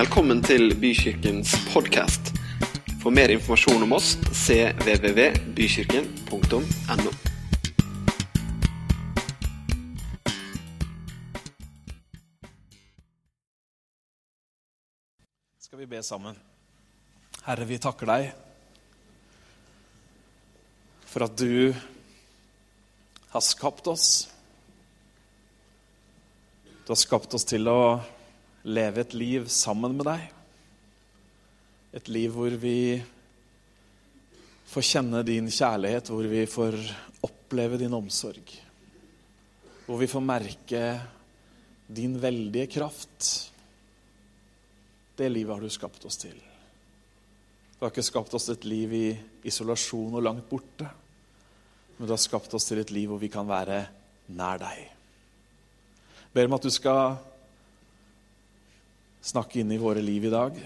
Velkommen til Bykirkens podkast. For mer informasjon om oss cvvvbykirken.no. Skal vi be sammen? Herre, vi takker deg for at du har skapt oss. Du har skapt oss til å leve et liv sammen med deg. Et liv hvor vi får kjenne din kjærlighet, hvor vi får oppleve din omsorg. Hvor vi får merke din veldige kraft. Det livet har du skapt oss til. Du har ikke skapt oss et liv i isolasjon og langt borte, men du har skapt oss til et liv hvor vi kan være nær deg. Jeg ber om at du skal snakke inn i våre liv i dag.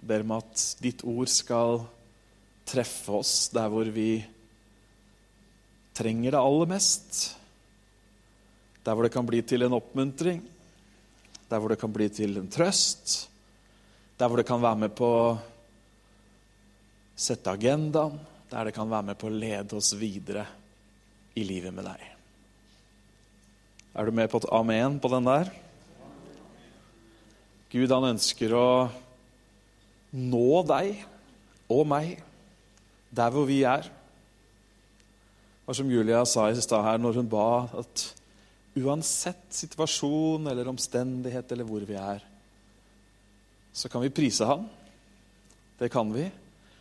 Ber om at ditt ord skal treffe oss der hvor vi trenger det aller mest. Der hvor det kan bli til en oppmuntring, der hvor det kan bli til en trøst, der hvor det kan være med på å sette agendaen, der det kan være med på å lede oss videre i livet med deg. Er du med på et amen på den der? Gud, han ønsker å nå deg og meg der hvor vi er. Og som Julia sa i stad her når hun ba at uansett situasjon eller omstendighet eller hvor vi er, så kan vi prise ham. Det kan vi.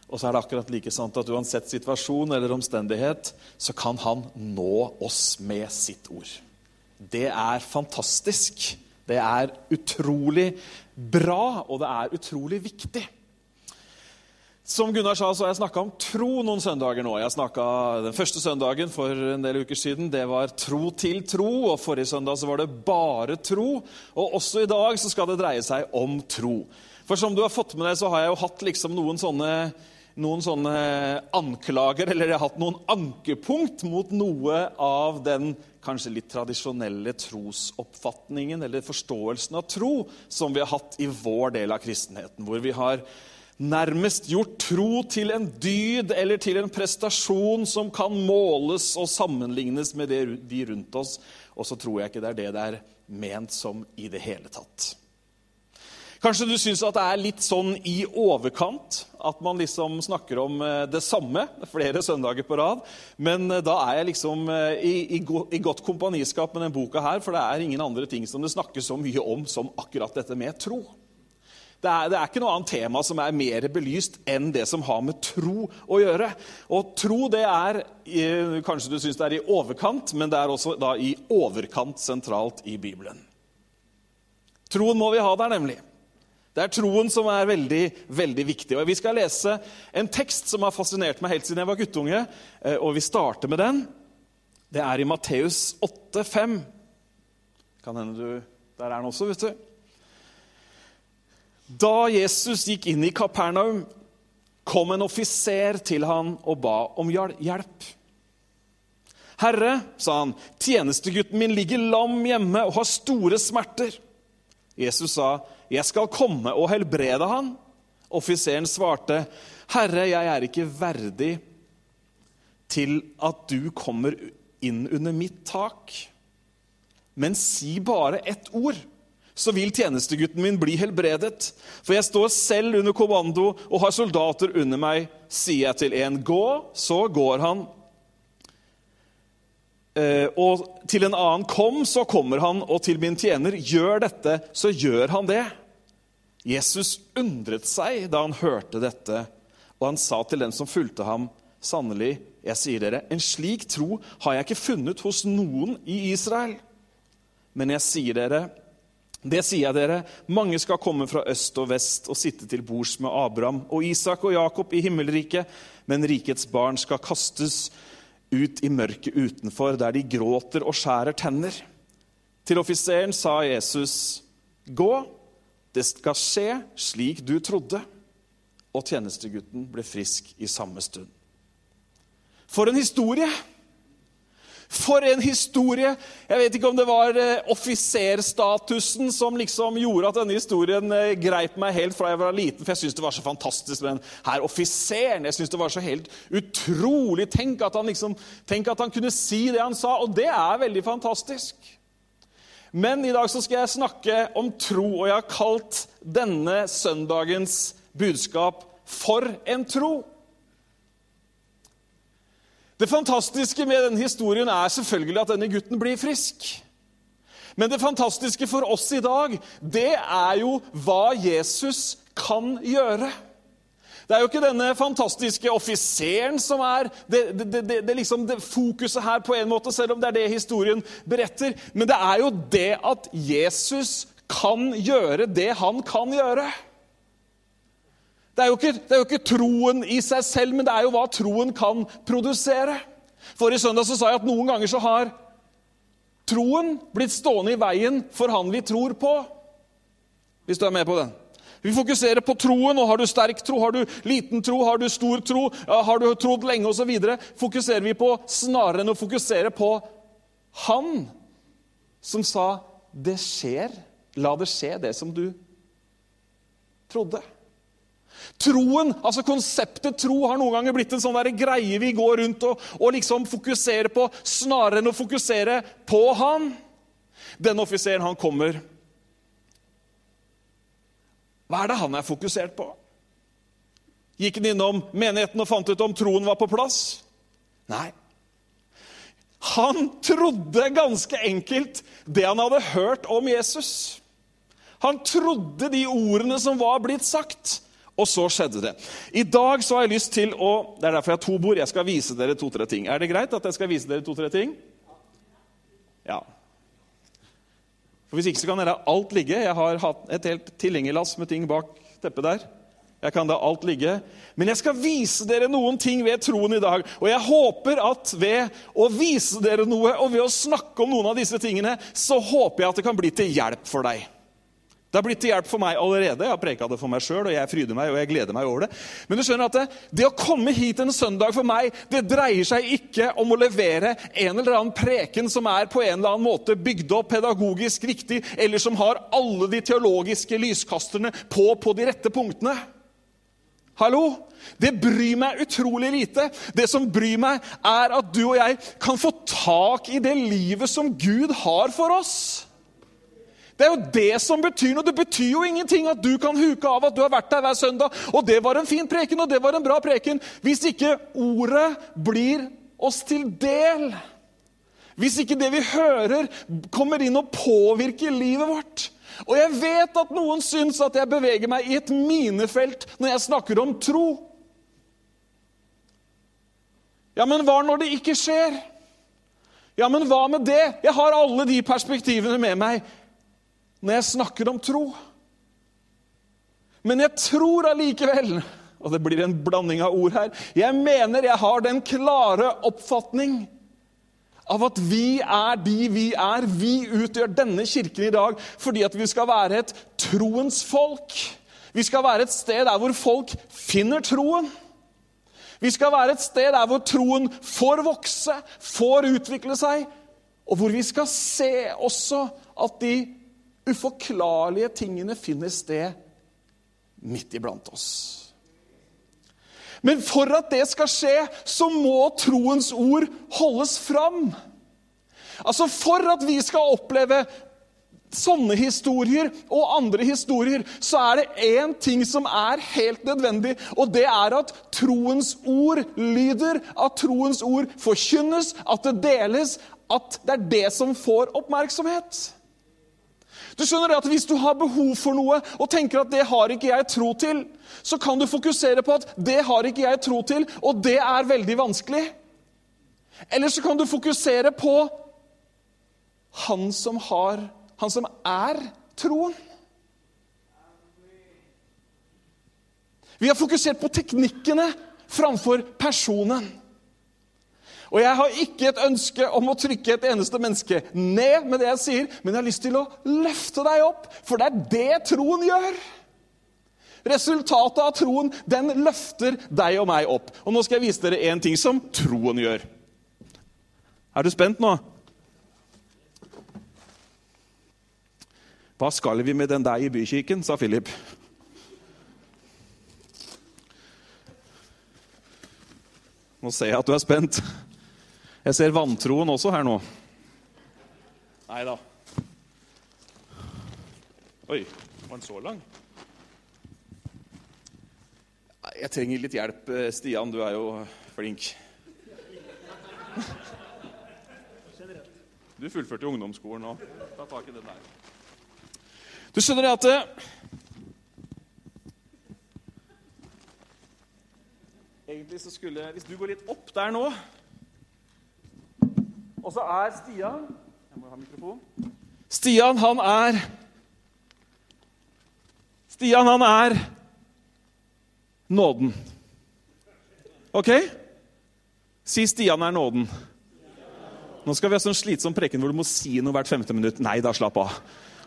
Og så er det akkurat like sant at uansett situasjon eller omstendighet, så kan han nå oss med sitt ord. Det er fantastisk. Det er utrolig bra, og det er utrolig viktig. Som Gunnar sa, så har jeg snakka om tro noen søndager nå. Jeg snakket Den første søndagen for en del uker siden det var tro til tro. og Forrige søndag så var det bare tro. Og også i dag så skal det dreie seg om tro. For som du har fått med deg, så har jeg jo hatt liksom noen sånne, noen sånne anklager, eller jeg har hatt noen ankepunkt mot noe av den kanskje litt tradisjonelle trosoppfatningen eller forståelsen av tro som vi har hatt i vår del av kristenheten, hvor vi har nærmest gjort tro til en dyd eller til en prestasjon som kan måles og sammenlignes med det, de rundt oss. Og så tror jeg ikke det er det det er ment som i det hele tatt. Kanskje du syns at det er litt sånn i overkant at man liksom snakker om det samme flere søndager på rad. Men da er jeg liksom i, i, i godt kompaniskap med denne boka her, for det er ingen andre ting som det snakkes så mye om som akkurat dette med tro. Det er, det er, ikke noe annet tema som er mer belyst enn det som har med tro å gjøre. Og tro det er Kanskje du syns det er i overkant, men det er også da i overkant sentralt i Bibelen. Troen må vi ha der, nemlig. Det er troen som er veldig veldig viktig. Og Vi skal lese en tekst som har fascinert meg helt siden jeg var guttunge. og Vi starter med den. Det er i Matteus 8, 5. Kan hende du Der er den også, vet du. Da Jesus gikk inn i Kapernaum, kom en offiser til han og ba om hjelp. Herre, sa han, tjenestegutten min ligger lam hjemme og har store smerter. Jesus sa, jeg skal komme og helbrede han. Offiseren svarte, Herre, jeg er ikke verdig til at du kommer inn under mitt tak. Men si bare ett ord så vil tjenestegutten min bli helbredet. For jeg står selv under kommando og har soldater under meg. Sier jeg til en gå, så går han. Og til en annen kom, så kommer han. Og til min tjener gjør dette, så gjør han det. Jesus undret seg da han hørte dette, og han sa til den som fulgte ham, sannelig, jeg sier dere, en slik tro har jeg ikke funnet hos noen i Israel. Men jeg sier dere, det sier jeg dere, mange skal komme fra øst og vest og sitte til bords med Abraham og Isak og Jakob i himmelriket, men rikets barn skal kastes ut i mørket utenfor, der de gråter og skjærer tenner. Til offiseren sa Jesus, gå, det skal skje slik du trodde. Og tjenestegutten ble frisk i samme stund. For en historie! For en historie! Jeg vet ikke om det var eh, offiserstatusen som liksom gjorde at denne historien eh, greip meg helt fra jeg var liten, for jeg syntes det var så fantastisk med den her offiseren. Jeg synes det var så helt utrolig. Tenk at, han liksom, tenk at han kunne si det han sa, og det er veldig fantastisk. Men i dag så skal jeg snakke om tro, og jeg har kalt denne søndagens budskap 'For en tro'. Det fantastiske med denne historien er selvfølgelig at denne gutten blir frisk. Men det fantastiske for oss i dag, det er jo hva Jesus kan gjøre. Det er jo ikke denne fantastiske offiseren som er det, det, det, det liksom fokuset her, på en måte, selv om det er det historien beretter. Men det er jo det at Jesus kan gjøre det han kan gjøre. Det er, ikke, det er, jo ikke, troen i seg selv, men det er jo hva troen kan produsere. Forrige søndag så sa jeg at noen ganger så har troen blitt stående i veien for han vi tror på. Hvis du er med på den. Vi fokuserer på troen. og Har du sterk tro, har du liten tro, har du stor tro, har du trodd lenge osv., fokuserer vi på snarere enn å fokusere på han som sa 'Det skjer. La det skje, det som du trodde'. Troen, altså Konseptet tro har noen ganger blitt en sånn der greie vi går rundt og, og liksom fokuserer på, snarere enn å fokusere på han. Den offiseren, han kommer. Hva er det han er fokusert på? Gikk han innom menigheten og fant ut om troen var på plass? Nei. Han trodde ganske enkelt det han hadde hørt om Jesus. Han trodde de ordene som var blitt sagt. Og så skjedde det. I dag så har jeg lyst til å Det er derfor jeg har to bord. Jeg skal vise dere to-tre ting. Er det greit at jeg skal vise dere to-tre ting? Ja. For Hvis ikke så kan dere alt ligge. Jeg har hatt et helt tilhengerlass med ting bak teppet der. Jeg kan da alt ligge. Men jeg skal vise dere noen ting ved troen i dag. Og jeg håper at ved å vise dere noe og ved å snakke om noen av disse tingene, så håper jeg at det kan bli til hjelp for deg. Det har blitt til hjelp for meg allerede. Jeg har preka det for meg sjøl, og jeg fryder meg og jeg gleder meg over det. Men du skjønner at det, det, å komme hit en søndag for meg, det dreier seg ikke om å levere en eller annen preken som er på en eller annen måte bygd opp pedagogisk riktig, eller som har alle de teologiske lyskasterne på på de rette punktene. Hallo? Det bryr meg utrolig lite. Det som bryr meg, er at du og jeg kan få tak i det livet som Gud har for oss. Det er jo det som betyr noe. Det betyr jo ingenting at du kan huke av at du har vært der hver søndag, og det var en fin preken, og det var en bra preken, hvis ikke ordet blir oss til del. Hvis ikke det vi hører, kommer inn og påvirker livet vårt. Og jeg vet at noen syns at jeg beveger meg i et minefelt når jeg snakker om tro. Ja, men hva når det ikke skjer? Ja, men hva med det? Jeg har alle de perspektivene med meg når jeg snakker om tro. Men jeg tror allikevel Og det blir en blanding av ord her. Jeg mener jeg har den klare oppfatning av at vi er de vi er. Vi utgjør denne kirken i dag fordi at vi skal være et troens folk. Vi skal være et sted der hvor folk finner troen. Vi skal være et sted der hvor troen får vokse, får utvikle seg, og hvor vi skal se også at de uforklarlige tingene finner sted midt iblant oss. Men for at det skal skje, så må troens ord holdes fram. Altså For at vi skal oppleve sånne historier og andre historier, så er det én ting som er helt nødvendig, og det er at troens ord lyder, at troens ord forkynnes, at det deles, at det er det som får oppmerksomhet. Du skjønner at Hvis du har behov for noe og tenker at det har ikke jeg tro til, så kan du fokusere på at det har ikke jeg tro til, og det er veldig vanskelig. Eller så kan du fokusere på han som har Han som er troen. Vi har fokusert på teknikkene framfor personen. Og jeg har ikke et ønske om å trykke et eneste menneske ned med det jeg sier, men jeg har lyst til å løfte deg opp, for det er det troen gjør. Resultatet av troen, den løfter deg og meg opp. Og nå skal jeg vise dere én ting som troen gjør. Er du spent nå? Hva skal vi med den der i bykirken, sa Philip. Nå ser jeg at du er spent. Jeg ser vantroen også her nå. Nei da. Oi, var den så lang? Jeg trenger litt hjelp, Stian. Du er jo flink. Du fullførte jo ungdomsskolen òg. Ta tak i det der. Du skjønner det at Egentlig så skulle Hvis du går litt opp der nå Og så er Stian Jeg må ha mikrofon. Stian, han er Stian, han er nåden. OK? Si 'Stian er nåden'. Nå skal vi ha sånn slitsom preken hvor du må si noe hvert femte minutt. Nei da, slapp av.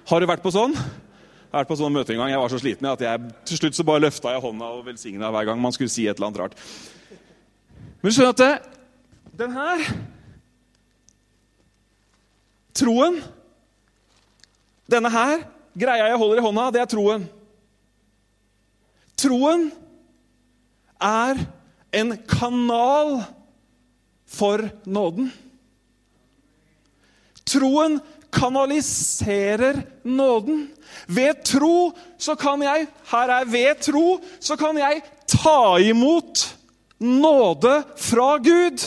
Har du vært på sånn? Jeg har vært på sånn møte en gang. Jeg var så sliten at jeg til slutt så bare løfta jeg hånda og velsigna hver gang man skulle si et eller annet rart. Men du skjønner at det, den her Troen Denne her greia jeg holder i hånda, det er troen. Troen er en kanal for nåden. Troen kanaliserer nåden. Ved tro så kan jeg Her er ved tro så kan jeg ta imot nåde fra Gud.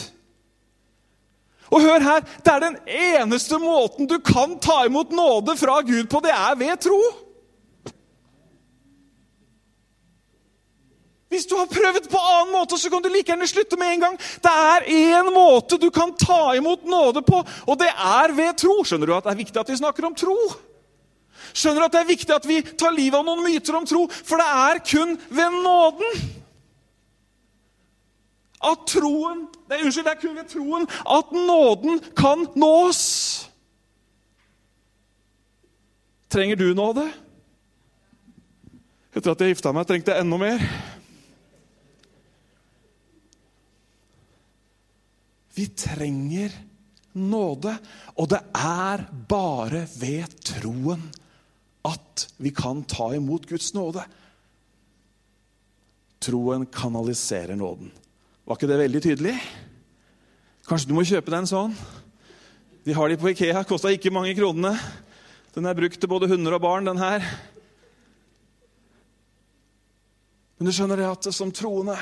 Og hør her, det er den eneste måten du kan ta imot nåde fra Gud på, det er ved tro. Hvis du har prøvd på annen måte, så kan du like gjerne slutte med en gang. Det er én måte du kan ta imot nåde på, og det er ved tro. Skjønner du at det er viktig at vi snakker om tro? Skjønner du at det er viktig at vi tar livet av noen myter om tro? For det er kun ved nåden at troen det, Unnskyld, det er kun ved troen at nåden kan nås. Trenger du nåde? Etter at jeg gifta meg, trengte jeg enda mer. Vi trenger nåde, og det er bare ved troen at vi kan ta imot Guds nåde. Troen kanaliserer nåden. Var ikke det veldig tydelig? Kanskje du må kjøpe deg en sånn? De har de på Ikea. Kosta ikke mange kronene. Den er brukt til både hunder og barn, den her. Men du skjønner det at det som troende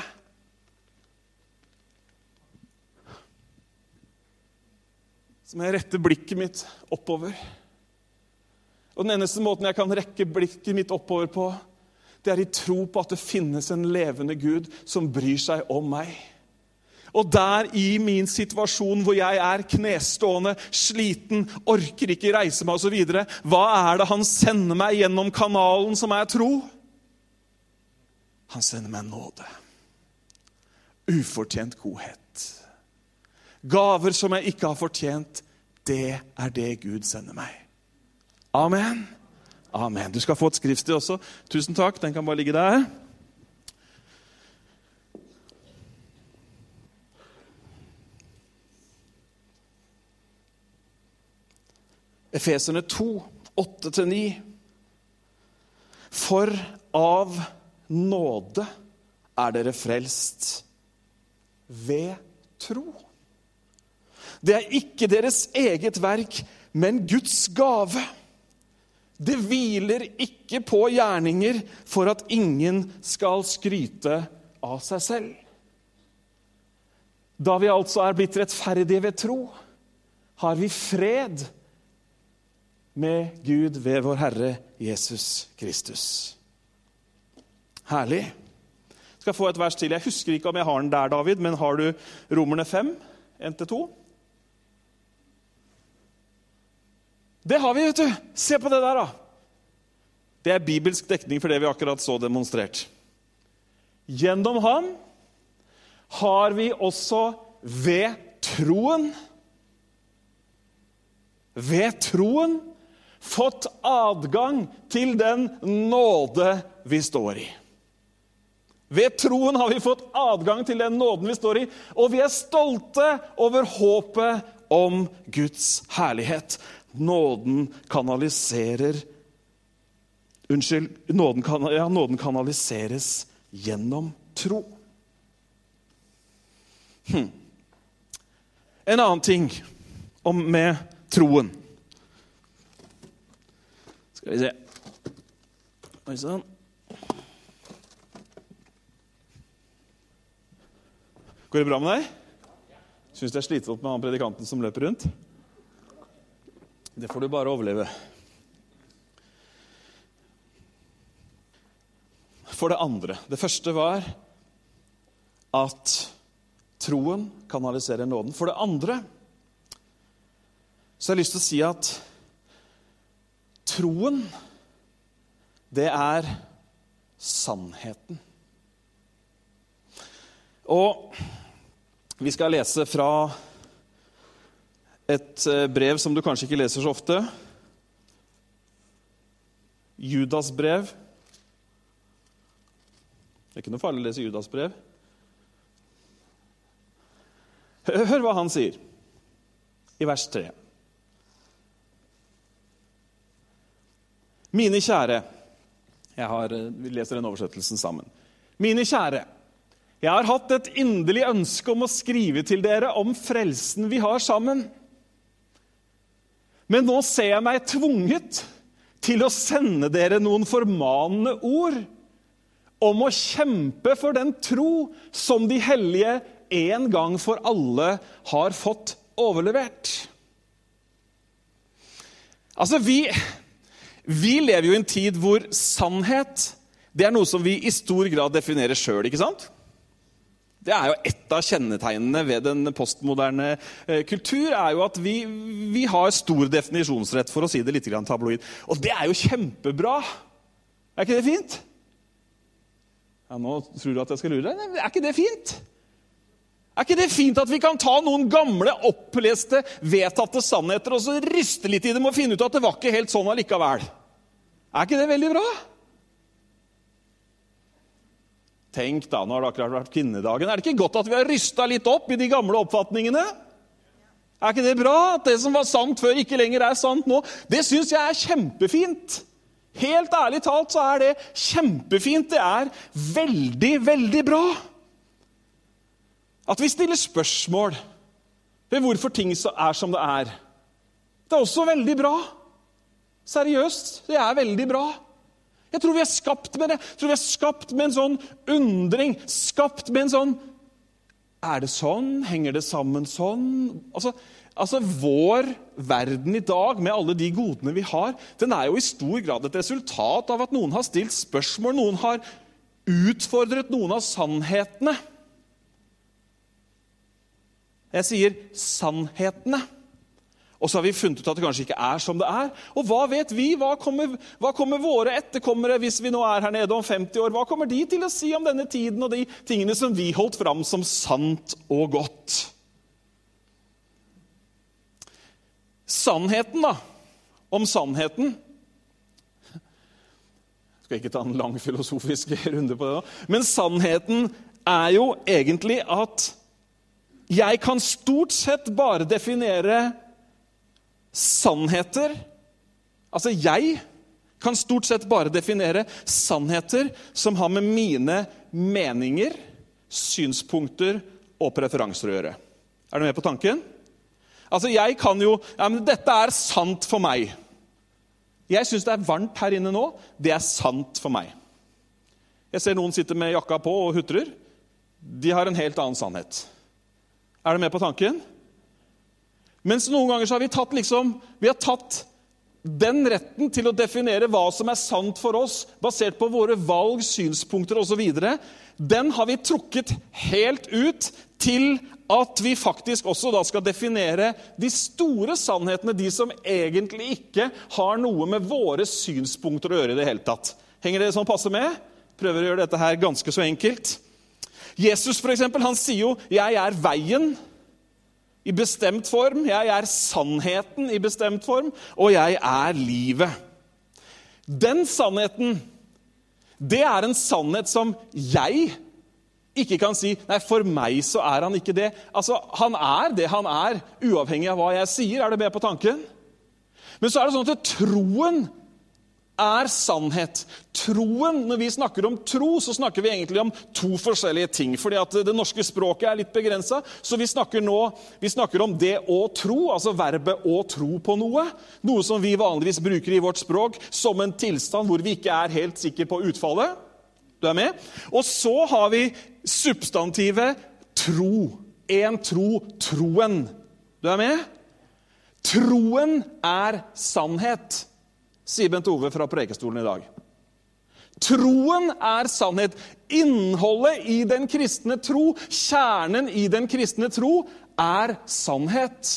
så må jeg rette blikket mitt oppover. Og Den eneste måten jeg kan rekke blikket mitt oppover på, det er i tro på at det finnes en levende Gud som bryr seg om meg. Og der i min situasjon hvor jeg er knestående, sliten, orker ikke reise meg osv., hva er det han sender meg gjennom kanalen som er tro? Han sender meg nåde. Ufortjent godhet. Gaver som jeg ikke har fortjent, det er det Gud sender meg. Amen. Amen. Du skal få et skriftsted også. Tusen takk. Den kan bare ligge der. Efeserne 2, 8-9. For av nåde er dere frelst ved tro. Det er ikke deres eget verk, men Guds gave. Det hviler ikke på gjerninger for at ingen skal skryte av seg selv. Da vi altså er blitt rettferdige ved tro, har vi fred med Gud ved vår Herre Jesus Kristus. Herlig. Jeg skal få et vers til. Jeg husker ikke om jeg har den der, David, men har du Romerne 5, 1-2? Det har vi, vet du. Se på det der, da. Det er bibelsk dekning for det vi akkurat så demonstrert. Gjennom ham har vi også ved troen Ved troen fått adgang til den nåde vi står i. Ved troen har vi fått adgang til den nåden vi står i, og vi er stolte over håpet om Guds herlighet. Nåden kanaliserer Unnskyld, nåden, kan, ja, nåden kanaliseres gjennom tro. Hm. En annen ting om med troen. Skal vi se Oi sann. Går det bra med deg? Syns det er slitsomt med han predikanten som løper rundt? Det får du bare overleve. For det andre Det første var at troen kanaliserer nåden. For det andre så har jeg lyst til å si at troen, det er sannheten. Og vi skal lese fra et eh, brev som du kanskje ikke leser så ofte. Judas brev. Det er ikke noe farlig å lese Judas brev. Hør hva han sier i vers 3. Mine kjære jeg har, eh, Vi leser den oversettelsen sammen. Mine kjære. Jeg har hatt et inderlig ønske om å skrive til dere om frelsen vi har sammen. Men nå ser jeg meg tvunget til å sende dere noen formanende ord om å kjempe for den tro som de hellige en gang for alle har fått overlevert. Altså, vi, vi lever jo i en tid hvor sannhet det er noe som vi i stor grad definerer sjøl, ikke sant? Det er jo Et av kjennetegnene ved den postmoderne eh, kultur er jo at vi, vi, har stor definisjonsrett, for å si det litt tabloid. Og det er jo kjempebra! Er ikke det fint? Ja, Nå tror du at jeg skal lure deg. Er ikke det fint? Er ikke det fint at vi kan ta noen gamle, oppleste, vedtatte sannheter og så riste litt i dem og finne ut at det var ikke helt sånn allikevel? Er ikke det veldig bra? Tenk da, nå har det akkurat vært kvinnedagen. Er det ikke godt at vi har rysta litt opp i de gamle oppfatningene? Er ikke det bra at det som var sant før, ikke lenger er sant nå? Det syns jeg er kjempefint. Helt ærlig talt så er det kjempefint. Det er veldig, veldig bra. At vi stiller spørsmål ved hvorfor ting er som det er. Det er også veldig bra. Seriøst, det er veldig bra. Jeg tror vi er skapt med det. Jeg tror vi er skapt med en sånn undring. Skapt med en sånn Er det sånn? Henger det sammen sånn? Altså, altså, Vår verden i dag, med alle de godene vi har, den er jo i stor grad et resultat av at noen har stilt spørsmål, noen har utfordret noen av sannhetene. Jeg sier sannhetene. Og så har vi funnet ut at det kanskje ikke er som det er. Og hva vet vi? Hva kommer, hva kommer, våre etterkommere hvis vi nå er her nede om 50 år? Hva kommer de til å si om denne tiden og de tingene som vi holdt fram som sant og godt? Sannheten, da. Om sannheten. Jeg skal ikke ta en lang filosofisk runde på det nå. Men sannheten er jo egentlig at jeg kan stort sett bare definere sannheter Altså, jeg kan stort sett bare definere sannheter som har med mine meninger, synspunkter og preferanser å gjøre. Er du med på tanken? Altså, jeg kan jo ja, men 'Dette er sant for meg'. Jeg syns det er varmt her inne nå. Det er sant for meg. Jeg ser noen sitter med jakka på og hutrer. De har en helt annen sannhet. Er du med på tanken? Mens noen ganger så har vi tatt, liksom, vi har tatt den retten til å definere hva som er sant for oss, basert på våre valg, synspunkter osv., den har vi trukket helt ut til at vi faktisk også da skal definere de store sannhetene, de som egentlig ikke har noe med våre synspunkter å gjøre i det hele tatt. Henger dere sånn passe med? Prøver å gjøre dette her ganske så enkelt. Jesus for eksempel, han sier jo 'Jeg er veien' i bestemt form, jeg er sannheten i bestemt form, og jeg er livet. Den sannheten, det er en sannhet som jeg ikke kan si 'nei, for meg så er han ikke det'. Altså, Han er det han er, uavhengig av hva jeg sier. Er du med på tanken? Men så er det sånn at troen er sannhet. Troen, Når vi snakker om tro, så snakker vi egentlig om to forskjellige ting. fordi at Det norske språket er litt begrensa, så vi snakker nå vi snakker om det å tro, altså verbet 'å tro på noe'. Noe som vi vanligvis bruker i vårt språk som en tilstand hvor vi ikke er helt sikre på utfallet. Du er med? Og så har vi substantivet tro. En tro, troen. Du er med? Troen er sannhet sier Bent Ove fra Prekestolen i dag. Troen er sannhet. Innholdet i den kristne tro, kjernen i den kristne tro, er sannhet.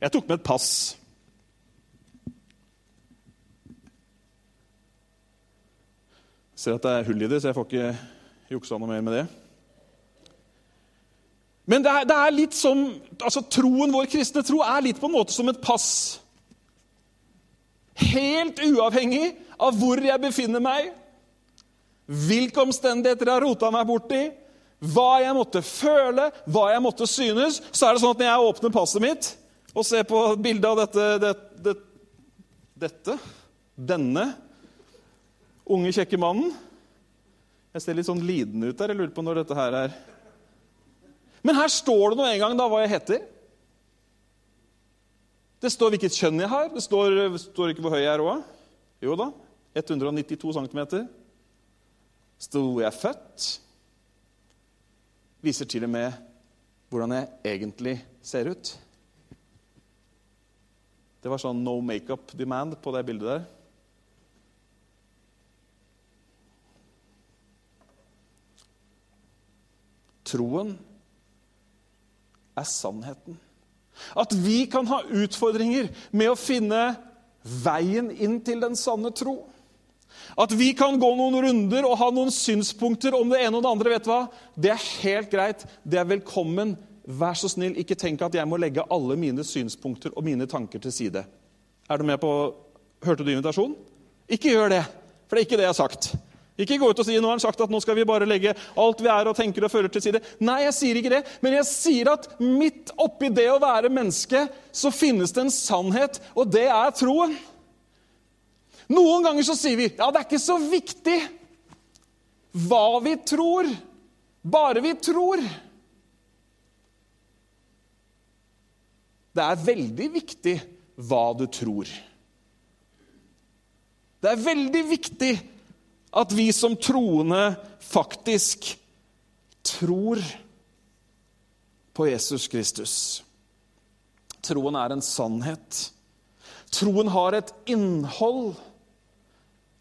Jeg tok med et pass. Jeg ser at det er hull i det, så jeg får ikke juksa noe mer med det. Men det er, det er, litt som altså Troen, vår kristne tro, er litt på en måte som et pass. Helt uavhengig av hvor jeg befinner meg, hvilke omstendigheter jeg har rota meg borti, hva jeg måtte føle, hva jeg måtte synes, så er det sånn at når jeg åpner passet mitt og ser på bildet av dette, det, det, dette Denne unge, kjekke mannen Jeg ser litt sånn liden ut der. Jeg lurer på når dette her er men her står det nå en gang da hva jeg heter. Det står hvilket kjønn jeg har. Det står, står ikke hvor høy jeg er òg. Jo da. 192 cm. Sto jeg født? Viser til og med hvordan jeg egentlig ser ut. Det var sånn no makeup demand på det bildet der. Troen er sannheten. At vi kan ha utfordringer med å finne veien inn til den sanne tro. At vi kan gå noen runder og ha noen synspunkter om det ene og det andre. vet du hva? Det er helt greit. Det er velkommen. Vær så snill, ikke tenk at jeg må legge alle mine synspunkter og mine tanker til side. Er du med på Hørte du invitasjonen? Ikke gjør det, for det er ikke det jeg har sagt. Ikke gå ut og si nå har han sagt at nå skal vi bare legge alt vi er og tenker og føler til side. Nei, jeg sier ikke det, men jeg sier at midt oppi det å være menneske så finnes det en sannhet, og det er troen. Noen ganger så sier vi ja, det er ikke så viktig hva vi tror, bare vi tror. Det er veldig viktig hva du tror. Det er veldig viktig at vi som troende faktisk tror på Jesus Kristus. Troen er en sannhet. Troen har et innhold.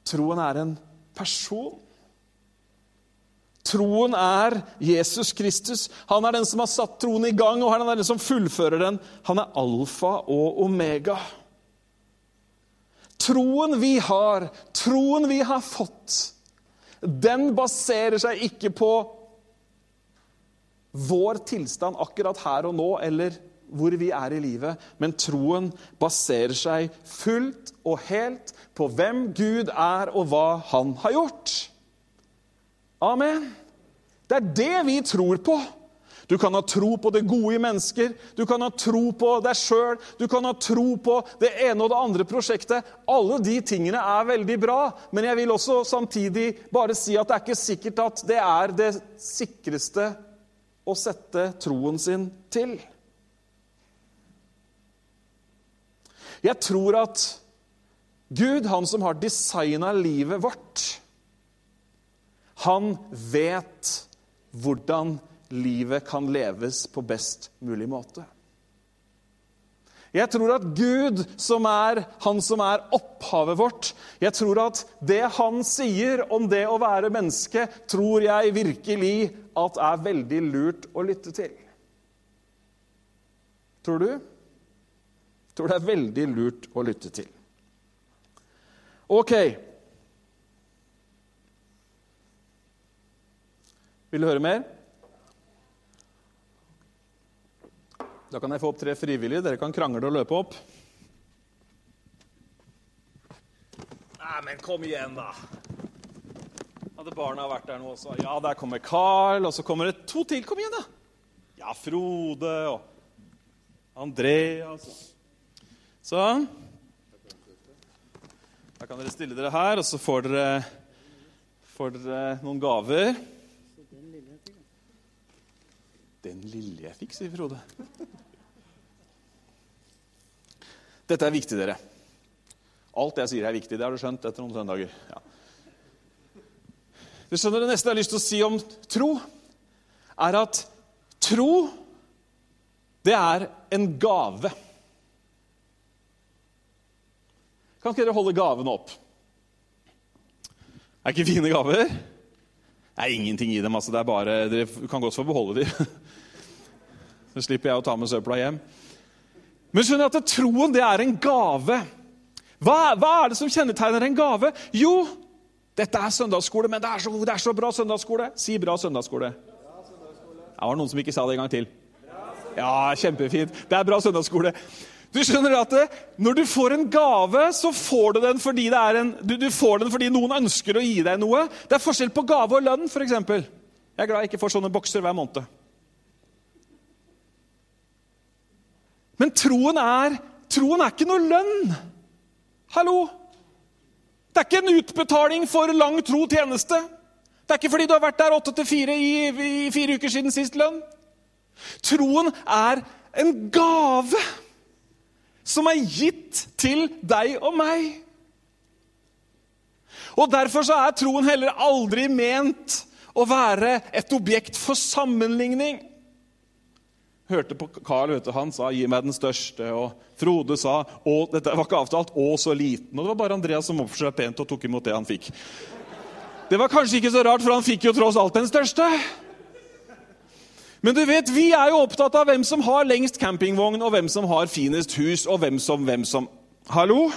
Troen er en person. Troen er Jesus Kristus. Han er den som har satt troen i gang, og han er den som fullfører den. Han er alfa og omega. Troen vi har, troen vi har fått, den baserer seg ikke på vår tilstand akkurat her og nå, eller hvor vi er i livet, men troen baserer seg fullt og helt på hvem Gud er, og hva Han har gjort. Amen. Det er det vi tror på. Du kan ha tro på det gode i mennesker, du kan ha tro på deg sjøl, du kan ha tro på det ene og det andre prosjektet. Alle de tingene er veldig bra, men jeg vil også samtidig bare si at det er ikke sikkert at det er det sikreste å sette troen sin til. Jeg tror at Gud, han som har designa livet vårt, han vet hvordan livet kan leves på best mulig måte. Jeg tror at Gud, som er han som er opphavet vårt Jeg tror at det han sier om det å være menneske, tror jeg virkelig at er veldig lurt å lytte til. Tror du? Jeg tror det er veldig lurt å lytte til. Ok. Vil du høre mer? Da kan jeg få opp tre frivillige. Dere kan krangle og løpe opp. Nei, men kom igjen, da. Hadde barna vært der nå også? Ja, der kommer Carl, og så kommer det to til. Kom igjen, da! Ja, Frode og Andreas. Sånn. Da kan dere stille dere her, og så får dere, får dere noen gaver. Den lille jeg fikk, sier Frode. Dette er viktig, dere. Alt jeg sier, er viktig. Det har du skjønt etter noen søndager. Ja. Du skjønner, Det neste jeg har lyst til å si om tro, er at tro, det er en gave. Kan ikke dere holde gavene opp? Er ikke fine gaver? Det er ingenting i dem. altså. Det er bare, Dere kan godt få beholde dem. Så slipper jeg å ta med søpla hjem. Men skjønner at troen det er en gave. Hva, hva, er det som kjennetegner en gave? Jo, dette er søndagsskole, men det er så, det er så bra søndagsskole. Si bra søndagsskole. Det var noen som ikke sa det en gang til. Ja, kjempefint. Det er bra søndagsskole. Du skjønner at det, Når du får en gave, så får du den fordi, en, du, du får den fordi noen ønsker å gi deg noe. Det er forskjell på gave og lønn, f.eks. Jeg er glad jeg ikke får sånne bokser hver måned. Men troen er, troen er ikke noe lønn. Hallo? Det er ikke en utbetaling for lang tro tjeneste. Det er ikke fordi du har vært der åtte til fire i, fire uker siden sist lønn. Troen er en gave som er gitt til deg og meg. Og Derfor så er troen heller aldri ment å være et objekt for sammenligning hørte på Carl, vet du, han sa 'gi meg den største', og Frode sa og dette var ikke avtalt 'å, så liten'. Og det var bare Andreas som oppførte seg pent og tok imot det han fikk. Det var kanskje ikke så rart, for han fikk jo tross alt den største. Men du vet, vi er jo opptatt av hvem som har lengst campingvogn, og hvem som har finest hus, og hvem som hvem som Hallo?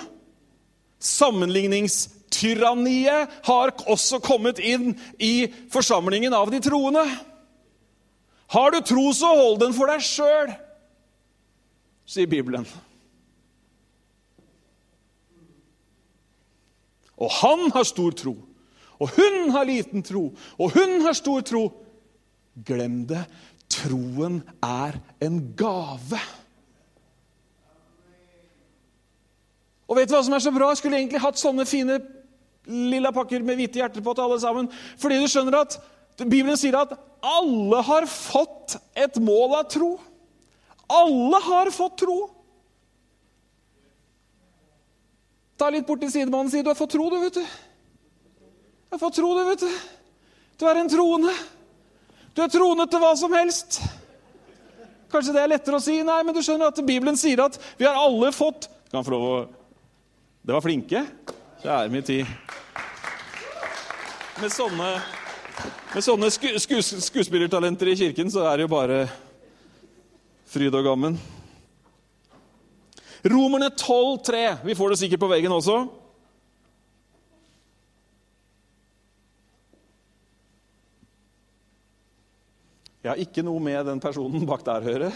Sammenligningstyranniet har også kommet inn i forsamlingen av de troende. Har du tro, så hold den for deg sjøl, sier Bibelen. Og han har stor tro, og hun har liten tro, og hun har stor tro. Glem det. Troen er en gave. Og vet du hva som er så bra? Jeg skulle egentlig hatt sånne fine lilla pakker med hvite hjerter på til alle sammen. Fordi du skjønner at Bibelen sier at alle har fått et mål av tro. Alle har fått tro. Ta litt borti sidemannen og si 'Du har fått tro, du, vet du'. Du har fått tro, du, vet du. Du er en troende. Du er troende til hva som helst. Kanskje det er lettere å si, nei, men du skjønner at Bibelen sier at vi har alle fått Kan få lov å Det var flinke. Kjære min tid. Med sånne med sånne sku, sku, skuespillertalenter i kirken så er det jo bare fryd og gammen. Romerne 12,3. Vi får det sikkert på veggen også. Jeg har ikke noe med den personen bak der å gjøre,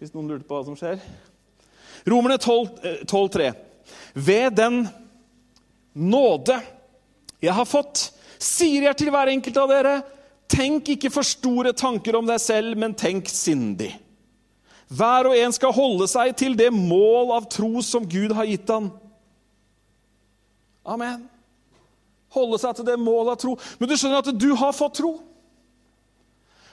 hvis noen lurte på hva som skjer. Romerne 12,3. Eh, Ved den nåde jeg har fått, sier jeg til hver enkelt av dere, tenk ikke for store tanker om deg selv, men tenk sindig. Hver og en skal holde seg til det mål av tro som Gud har gitt han. Amen. Holde seg til det mål av tro. Men du skjønner at du har fått tro.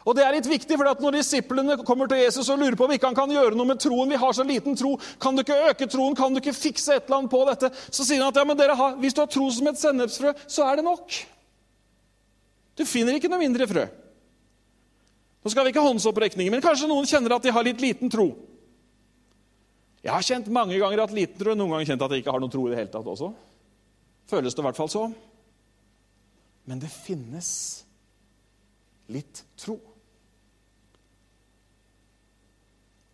Og det er litt viktig, for Når disiplene kommer til Jesus og lurer på om ikke han kan gjøre noe med troen Vi har så liten tro. Kan du ikke øke troen? Kan du ikke fikse et eller annet på dette? Så sier han at ja, men har, hvis du har tro som et sennepsfrø, så er det nok. Du finner ikke noe mindre frø. Nå skal vi ikke ha håndsopprekninger, men kanskje noen kjenner at de har litt liten tro. Jeg har kjent mange ganger at liten tro, noen ganger kjent at jeg ikke har noen tro i det hele tatt også. Føles det i hvert fall så. Men det finnes litt tro.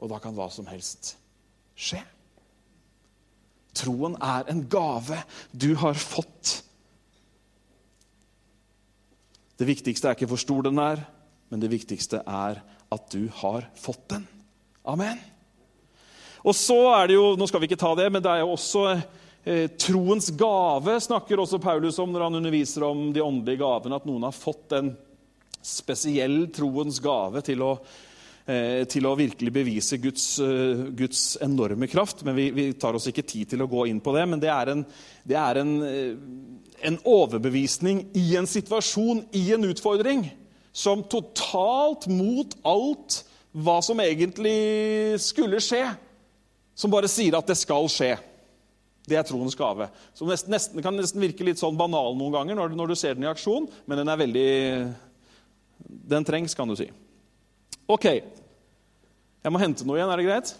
Og da kan hva som helst skje. Troen er en gave du har fått det viktigste er ikke hvor stor den er, men det viktigste er at du har fått den. Amen. Og så er det jo, Nå skal vi ikke ta det, men det er jo også eh, troens gave snakker også Paulus om når han underviser om de åndelige gavene, at noen har fått en spesiell troens gave til å, til å virkelig bevise Guds, eh, Guds enorme kraft. Men vi, vi, tar oss ikke tid til å gå inn på det. Men det er en, det er en, eh, en overbevisning i en situasjon, i en utfordring, som totalt mot alt hva som egentlig skulle skje, som bare sier at det skal skje. Det er troens gave. Som nesten, nesten, kan nesten virke litt sånn banal noen ganger når, når, du ser den i aksjon, men den er veldig Den trengs, kan du si. Ok. Jeg må hente noe igjen. Er det greit?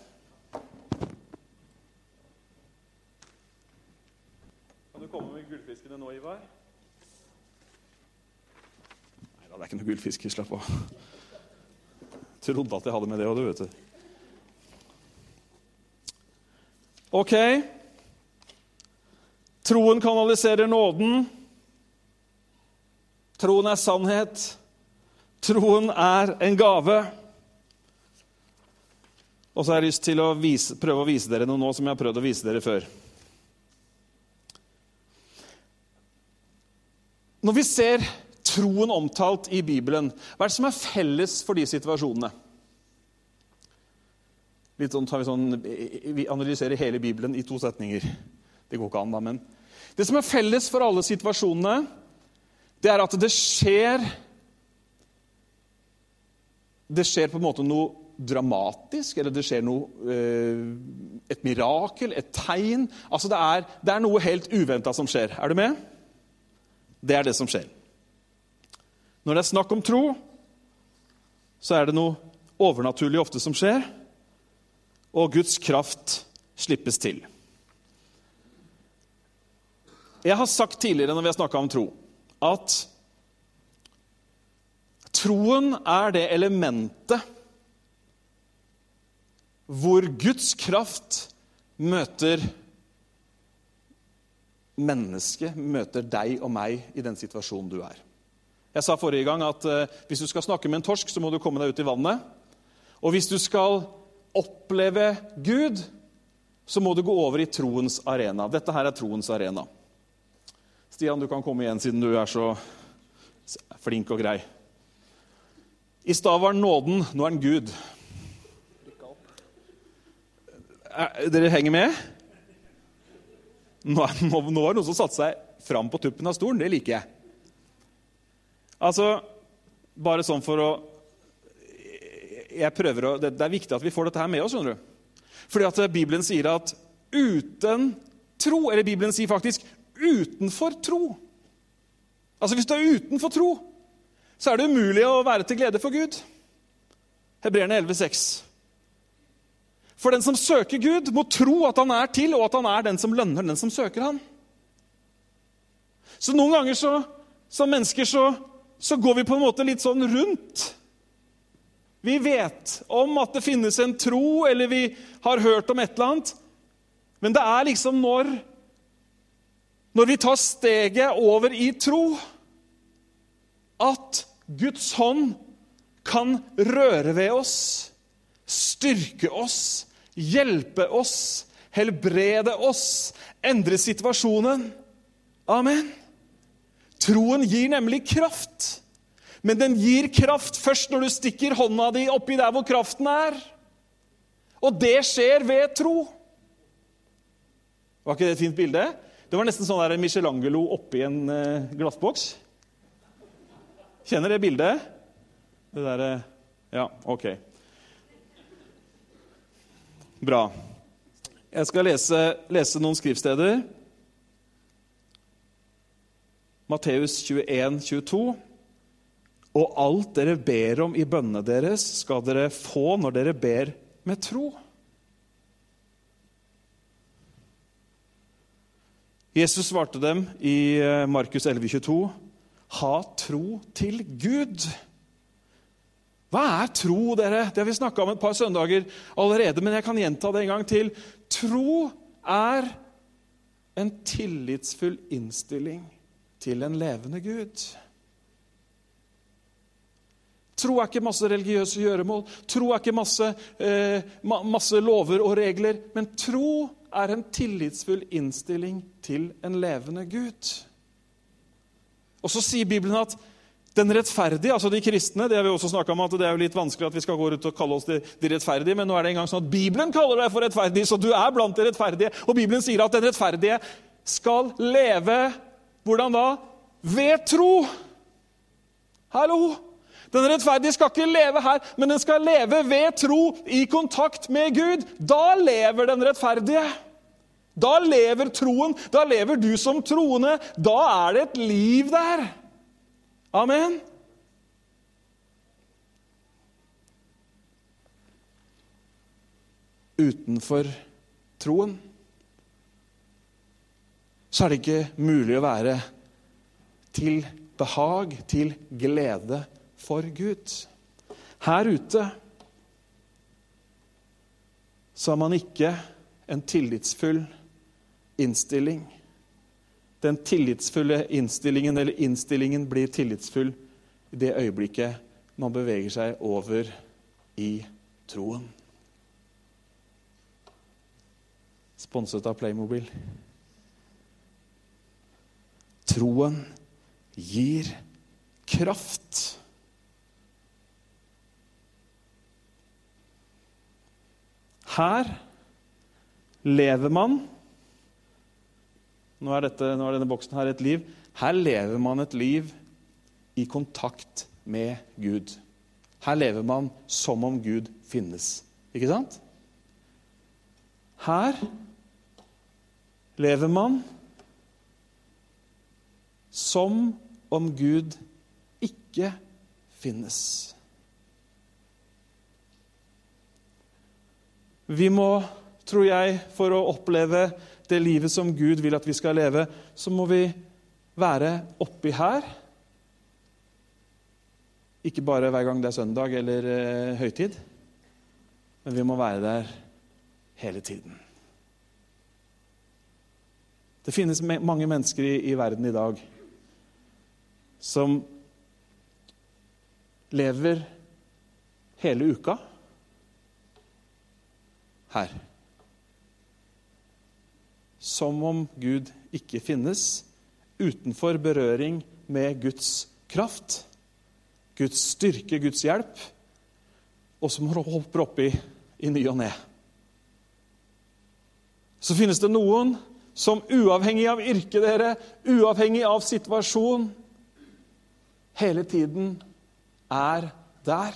Kan du komme med gullfiskene nå, Ivar? Nei da, det er ikke noe gullfisk. Slapp av. Trodde at jeg hadde med det òg, du, vet du. Ok. Troen kanaliserer nåden. Troen er sannhet. Troen er en gave. Og så har jeg lyst til å vise, prøve å vise dere noe nå som jeg har prøvd å vise dere før. Når vi ser troen omtalt i Bibelen, hva er det som er felles for de situasjonene? Litt sånn, tar Vi sånn, vi analyserer hele Bibelen i to setninger. Det går ikke an, da, men Det som er felles for alle situasjonene, det er at det skjer Det skjer på en måte noe dramatisk, eller det skjer noe eh, Et mirakel, et tegn. Altså det er, det er noe helt uventa som skjer. Er du med? Det er det som skjer. Når det er snakk om tro, så er det noe overnaturlig ofte som skjer, og Guds kraft slippes til. Jeg har sagt tidligere når vi har snakka om tro, at troen er det elementet hvor Guds kraft møter mennesket, møter deg og meg i den situasjonen du er. Jeg sa forrige gang at uh, hvis du skal snakke med en torsk, så må du komme deg ut i vannet. Og hvis du skal oppleve Gud, så må du gå over i troens arena. Dette her er troens arena. Stian, du kan komme igjen siden du er så flink og grei. I stad var nåden, nå er den Gud. Dere henger med? Nå er det noen som satte seg fram på tuppen av stolen. Det liker jeg. Altså, bare sånn for å jeg prøver å, Det er viktig at vi får dette her med oss. skjønner du. Fordi at Bibelen sier at uten tro Eller Bibelen sier faktisk utenfor tro. Altså Hvis du er utenfor tro, så er det umulig å være til glede for Gud. Hebreerne 11,6. For den som søker Gud, må tro at han er til, og at han er den som lønner den som søker han. Så noen ganger så, som mennesker så så går vi på en måte litt sånn rundt. Vi vet om at det finnes en tro, eller vi har hørt om et eller annet. Men det er liksom når Når vi tar steget over i tro, at Guds hånd kan røre ved oss, styrke oss, hjelpe oss, helbrede oss, endre situasjonen. Amen. Troen gir nemlig kraft. Men den gir kraft først når du stikker hånda di oppi der hvor kraften er. Og det skjer ved tro. Var ikke det et fint bilde? Det var nesten sånn der Michelangelo oppi en uh, glassboks. Kjenner det bildet? Det derre Ja, OK. Bra. Jeg skal lese, lese noen skriftsteder. Matteus 21, 22. Og alt dere ber om i bønnene deres, skal dere få når dere ber med tro. Jesus svarte dem i eh, Markus 11, 22, ha tro til Gud. Hva er tro, dere? Det har vi snakka om et par søndager allerede, men jeg kan gjenta det en gang til. Tro er en tillitsfull innstilling til en levende Gud. Tro er ikke masse religiøse gjøremål, tro er ikke masse, eh, masse lover og regler. Men tro er en tillitsfull innstilling til en levende Gud. Og så sier Bibelen at den rettferdige, altså de kristne Det har vi også om at det er jo litt vanskelig at vi skal gå rundt og kalle oss de, de rettferdige, men nå er det engang sånn at Bibelen kaller deg for rettferdig, så du er blant de rettferdige. Og Bibelen sier at den rettferdige skal leve hvordan da? Ved tro. Hallo! Den rettferdige skal ikke leve her, men den skal leve ved tro, i kontakt med Gud. Da lever den rettferdige. Da lever troen. Da lever du som troende. Da er det et liv der. Amen. Utenfor troen så er det ikke mulig å være til behag, til glede for Gud. Her ute så har man ikke en tillitsfull innstilling den tillitsfulle innstillingen, eller innstillingen blir tillitsfull i det øyeblikket man beveger seg over i troen. Sponset av Playmobil. Troen gir kraft. Her lever man nå er, dette, nå er, denne boksen her et liv. Her lever man et liv i kontakt med Gud. Her lever man som om Gud finnes. Ikke sant? Her lever man som om Gud ikke finnes. Vi må, tror jeg, for å oppleve det livet som Gud vil at vi skal leve, så må vi være oppi her. Ikke bare hver gang det er søndag eller eh, høytid, men vi må være der hele tiden. Det finnes mange mennesker i, i verden i dag som lever hele uka her som om Gud ikke finnes, utenfor berøring med Guds kraft, Guds styrke, Guds hjelp, og som hopper oppi i ny og ne. Så finnes det noen som uavhengig av yrket dere, uavhengig av situasjon, hele tiden er der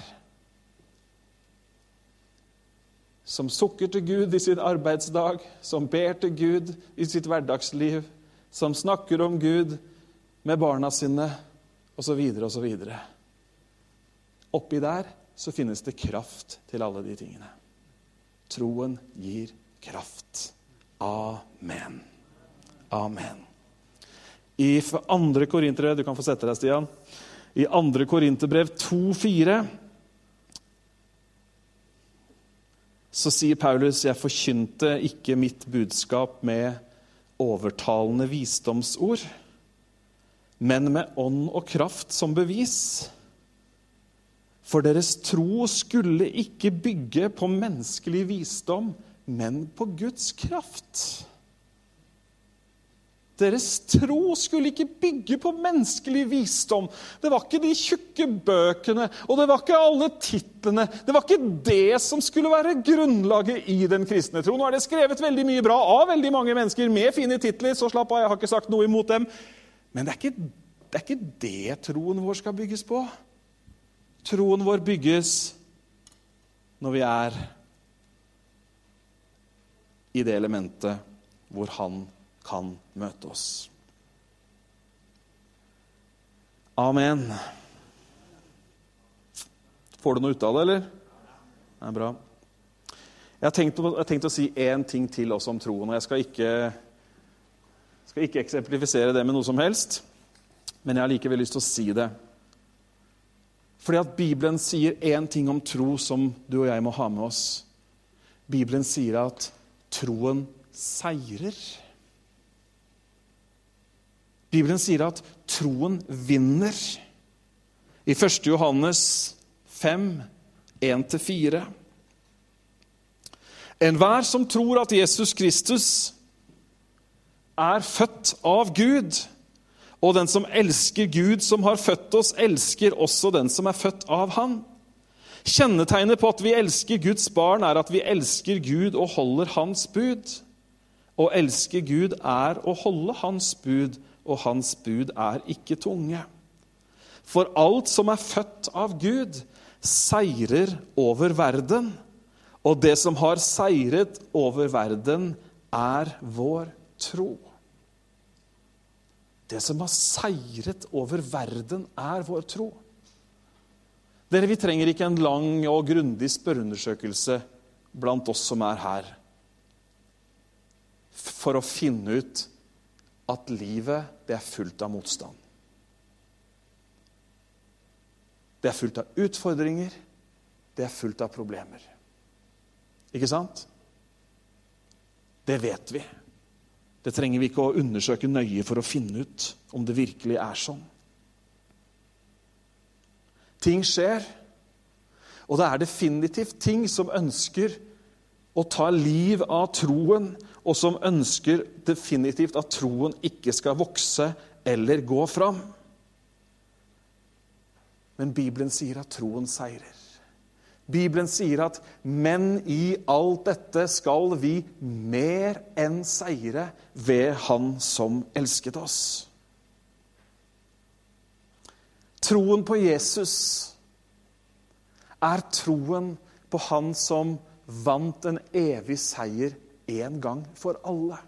som sukker til Gud i sin arbeidsdag, som ber til Gud i sitt hverdagsliv, som snakker om Gud med barna sine, osv., osv. Oppi der så finnes det kraft til alle de tingene. Troen gir kraft. Amen. Amen. I andre Korinterbrev Du kan få sette deg, Stian. I andre Korinterbrev 2,4 så sier Paulus, 'Jeg forkynte ikke mitt budskap med overtalende visdomsord', men med ånd og kraft som bevis. For deres tro skulle ikke bygge på menneskelig visdom, men på Guds kraft. Deres tro skulle ikke bygge på menneskelig visdom. Det var ikke de tjukke bøkene, og det var ikke alle titlene. Det var ikke det som skulle være grunnlaget i den kristne tro. Nå er det skrevet veldig mye bra av veldig mange mennesker med fine titler, så slapp av, jeg har ikke sagt noe imot dem. Men det er ikke det, er ikke det troen vår skal bygges på. Troen vår bygges når vi er i det elementet hvor Han kan møte oss. Amen. Får du noe ut av det, eller? Det er bra. Jeg har tenkt, jeg har tenkt å si én ting til også om troen. og Jeg skal ikke, skal ikke eksemplifisere det med noe som helst, men jeg har likevel lyst til å si det. Fordi at Bibelen sier én ting om tro som du og jeg må ha med oss. Bibelen sier at troen seirer. Bibelen sier at troen vinner. I 1. Johannes 5, 1-4. Enhver som tror at Jesus Kristus er født av Gud, og den som elsker Gud som har født oss, elsker også den som er født av Han. Kjennetegnet på at vi elsker Guds barn, er at vi elsker Gud og holder Hans bud. Å elske Gud er å holde Hans bud, og Hans bud er ikke tunge. For alt som er født av Gud, seirer over verden. Og det som har seiret over verden, er vår tro. Det som har seiret over verden, er vår tro. Dere, Vi trenger ikke en lang og grundig spørreundersøkelse blant oss som er her, for å finne ut at livet det er fullt av motstand. Det er fullt av utfordringer, det er fullt av problemer. Ikke sant? Det vet vi. Det trenger vi ikke å undersøke nøye for å finne ut om det virkelig er sånn. Ting skjer, og det er definitivt ting som ønsker å ta liv av troen, og som ønsker definitivt at troen ikke skal vokse eller gå fram. Men Bibelen sier at troen seirer. Bibelen sier at 'men i alt dette skal vi mer enn seire ved Han som elsket oss'. Troen på Jesus er troen på Han som vant en evig seier en gang for alle.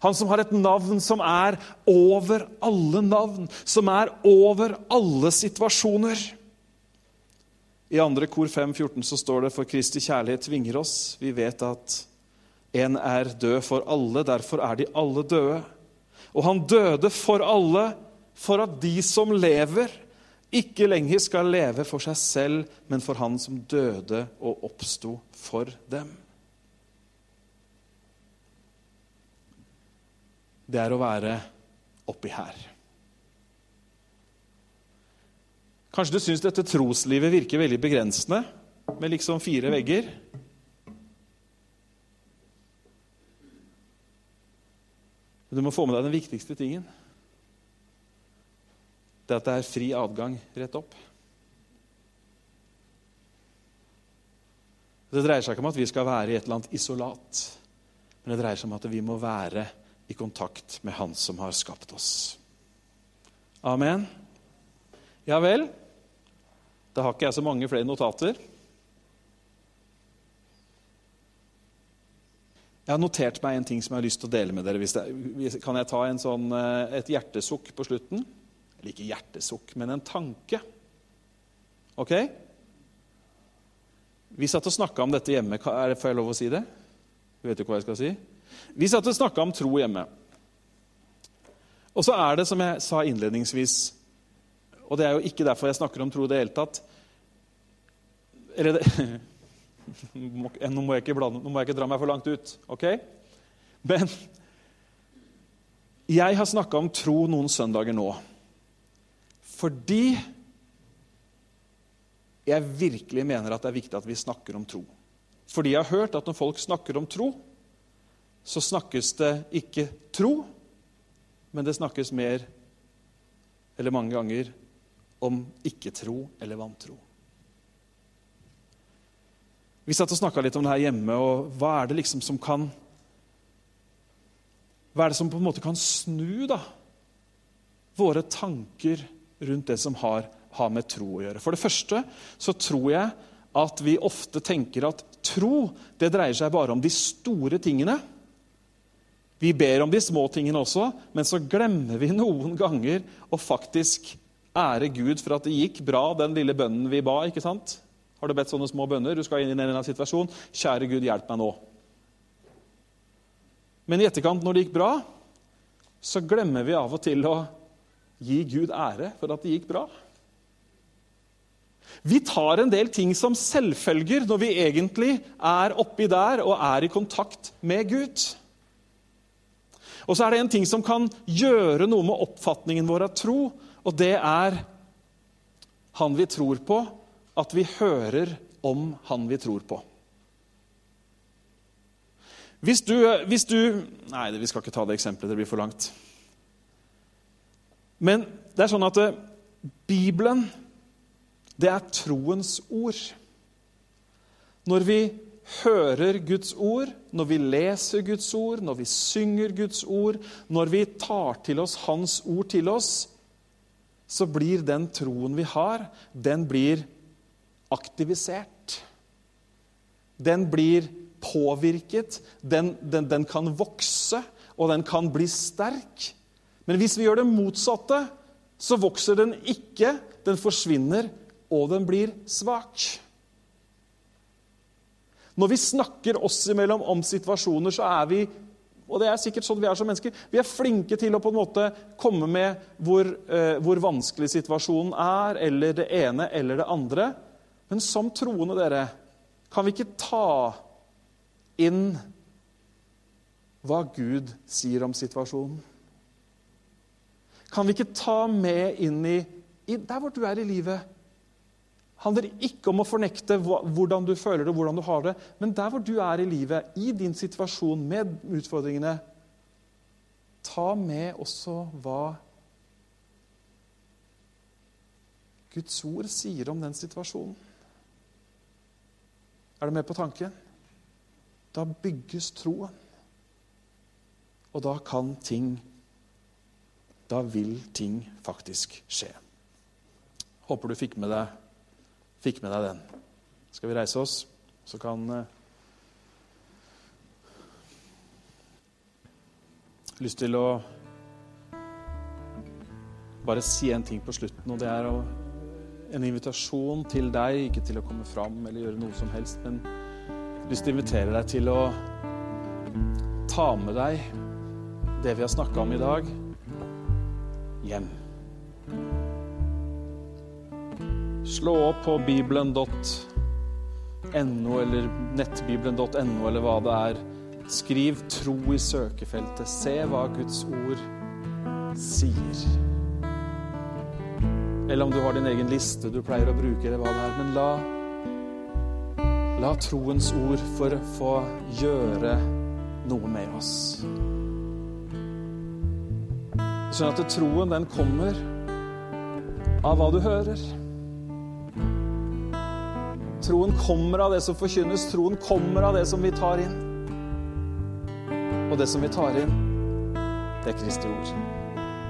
Han som har et navn som er over alle navn, som er over alle situasjoner. I andre kor 5,14 så står det for Kristi kjærlighet tvinger oss. Vi vet at en er død for alle, derfor er de alle døde. Og han døde for alle, for at de som lever, ikke lenger skal leve for seg selv, men for han som døde og oppsto for dem. Det er å være oppi her. Kanskje du syns dette troslivet virker veldig begrensende, med liksom fire vegger. Men du må få med deg den viktigste tingen. Det er at det er fri adgang rett opp. Det dreier seg ikke om at vi skal være i et eller annet isolat, men det dreier seg om at vi må være i kontakt med Han som har skapt oss. Amen. Ja vel. Da har ikke jeg så mange flere notater. Jeg har notert meg en ting som jeg har lyst til å dele med dere. Det, kan jeg ta sånn, eh, et hjertesukk på slutten? Eller ikke hjertesukk, men en tanke. Ok? Vi satt og snakka om dette hjemme. Får jeg lov å si det? Vet du hva jeg skal si? Vi satt og snakka om tro hjemme. Og så er det, som jeg sa innledningsvis Og det er jo ikke derfor jeg snakker om tro i det hele tatt. Eller det, nå, må jeg ikke blande, nå må jeg ikke dra meg for langt ut, OK? Men jeg har snakka om tro noen søndager nå fordi jeg virkelig mener at det er viktig at vi snakker om tro. Fordi jeg har hørt at når folk snakker om tro, så snakkes det ikke tro, men det snakkes mer, eller mange ganger, om ikke-tro eller vantro. Vi satt og snakka litt om det her hjemme, og hva er det liksom som kan Hva er det som på en måte kan snu da, våre tanker rundt det som har, har med tro å gjøre? For det første så tror jeg at vi ofte tenker at tro det dreier seg bare om de store tingene. Vi ber om de små tingene også, men så glemmer vi noen ganger å faktisk ære Gud for at det gikk bra, den lille bønnen vi ba. ikke sant? Har du bedt sånne små bønner? Du skal inn i en eller annen situasjon. Kjære Gud, hjelp meg nå. Men i etterkant, når det gikk bra, så glemmer vi av og til å gi Gud ære for at det gikk bra. Vi tar en del ting som selvfølger når vi egentlig er oppi der og er i kontakt med Gud. Og så er det en ting som kan gjøre noe med oppfatningen vår av tro, og det er han vi tror på, at vi hører om han vi tror på. Hvis du, hvis du Nei, vi skal ikke ta det eksempelet. Det blir for langt. Men det er sånn at eh, Bibelen, det er troens ord. Når vi hører Guds ord, når vi leser Guds ord, når vi synger Guds ord, når vi tar til oss Hans ord til oss, så blir den troen vi har, den blir aktivisert. Den blir påvirket, den, den, den kan vokse, og den kan bli sterk. Men hvis vi gjør det motsatte, så vokser den ikke, den forsvinner, og den blir svak. Når vi snakker oss imellom om situasjoner, så er vi og det er sikkert sånn vi er som mennesker. Vi er flinke til å på en måte komme med hvor, eh, hvor vanskelig situasjonen er, eller det ene eller det andre. Men som troende, dere, kan vi ikke ta inn hva Gud sier om situasjonen? Kan vi ikke ta med inn i, i der hvor du er i livet? Handler ikke om å fornekte hvordan du føler det hvordan du har det, men der hvor du er i livet, i din situasjon med utfordringene, ta med også hva Guds ord sier om den situasjonen. Er du med på tanken? Da bygges troen. Og da kan ting Da vil ting faktisk skje. Håper du fikk med deg fikk med deg den. Skal vi reise oss, så kan eh, lyst til å bare si en ting på slutten, og det er en invitasjon til deg, ikke til å komme fram eller gjøre noe som helst, men lyst til å invitere deg til å ta med deg det vi har snakka om i dag, hjem. Slå opp på bibelen.no eller nettbibelen.no eller hva det er. Skriv 'tro' i søkefeltet. Se hva Guds ord sier. Eller om du har din egen liste du pleier å bruke, eller hva det er. Men la, la troens ord for få gjøre noe med oss. Sånn at troen, den kommer av hva du hører. Troen kommer av det som forkynnes. Troen kommer av det som vi tar inn. Og det som vi tar inn, det er Kristi ord.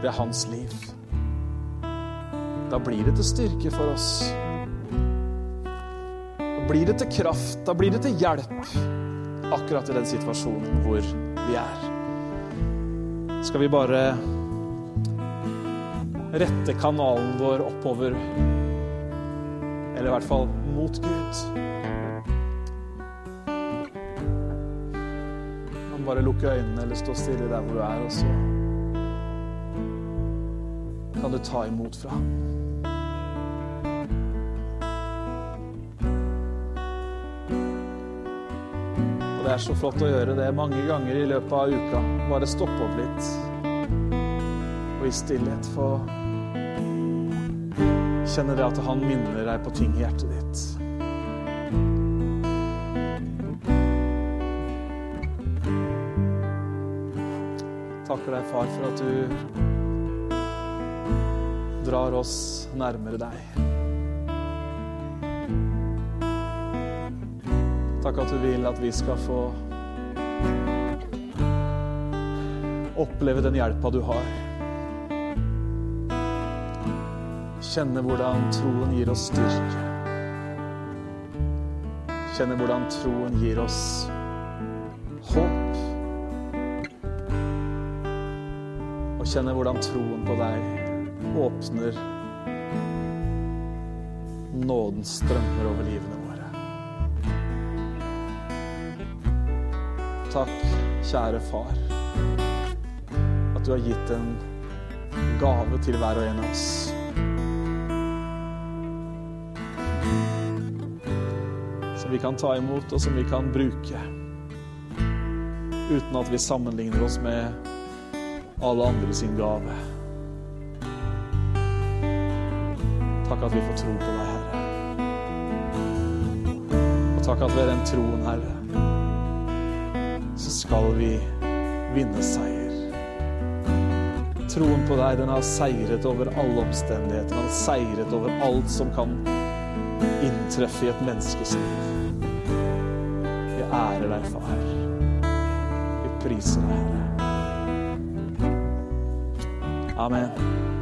Det er hans liv. Da blir det til styrke for oss. Da blir det til kraft. Da blir det til hjelp akkurat i den situasjonen hvor vi er. Skal vi bare rette kanalen vår oppover eller i hvert fall mot Gud. Man bare lukke øynene eller stå stille der hvor du er, og så kan du ta imot fra ham. Og det er så flott å gjøre det mange ganger i løpet av uka. Bare stoppe opp litt og i stillhet få Kjenner det at han minner deg på ting i hjertet ditt. Takker deg, far, for at du drar oss nærmere deg. Takk at du vil at vi skal få oppleve den hjelpa du har. Kjenne hvordan troen gir oss styrke. Kjenne hvordan troen gir oss håp. Og kjenne hvordan troen på deg åpner nåden strømmer over livene våre. Takk, kjære far, at du har gitt en gave til hver og en av oss. Vi kan ta imot, og som vi kan bruke. Uten at vi sammenligner oss med alle andre sin gave. Takk at vi får tro på deg, Herre. Og takk at ved den troen, Herre, så skal vi vinne seier. Troen på deg, den har seiret over alle omstendigheter. Den har seiret over alt som kan inntreffe i et menneskes liv. Vi ærer deg, far. Vi priser deg, Herre. Amen.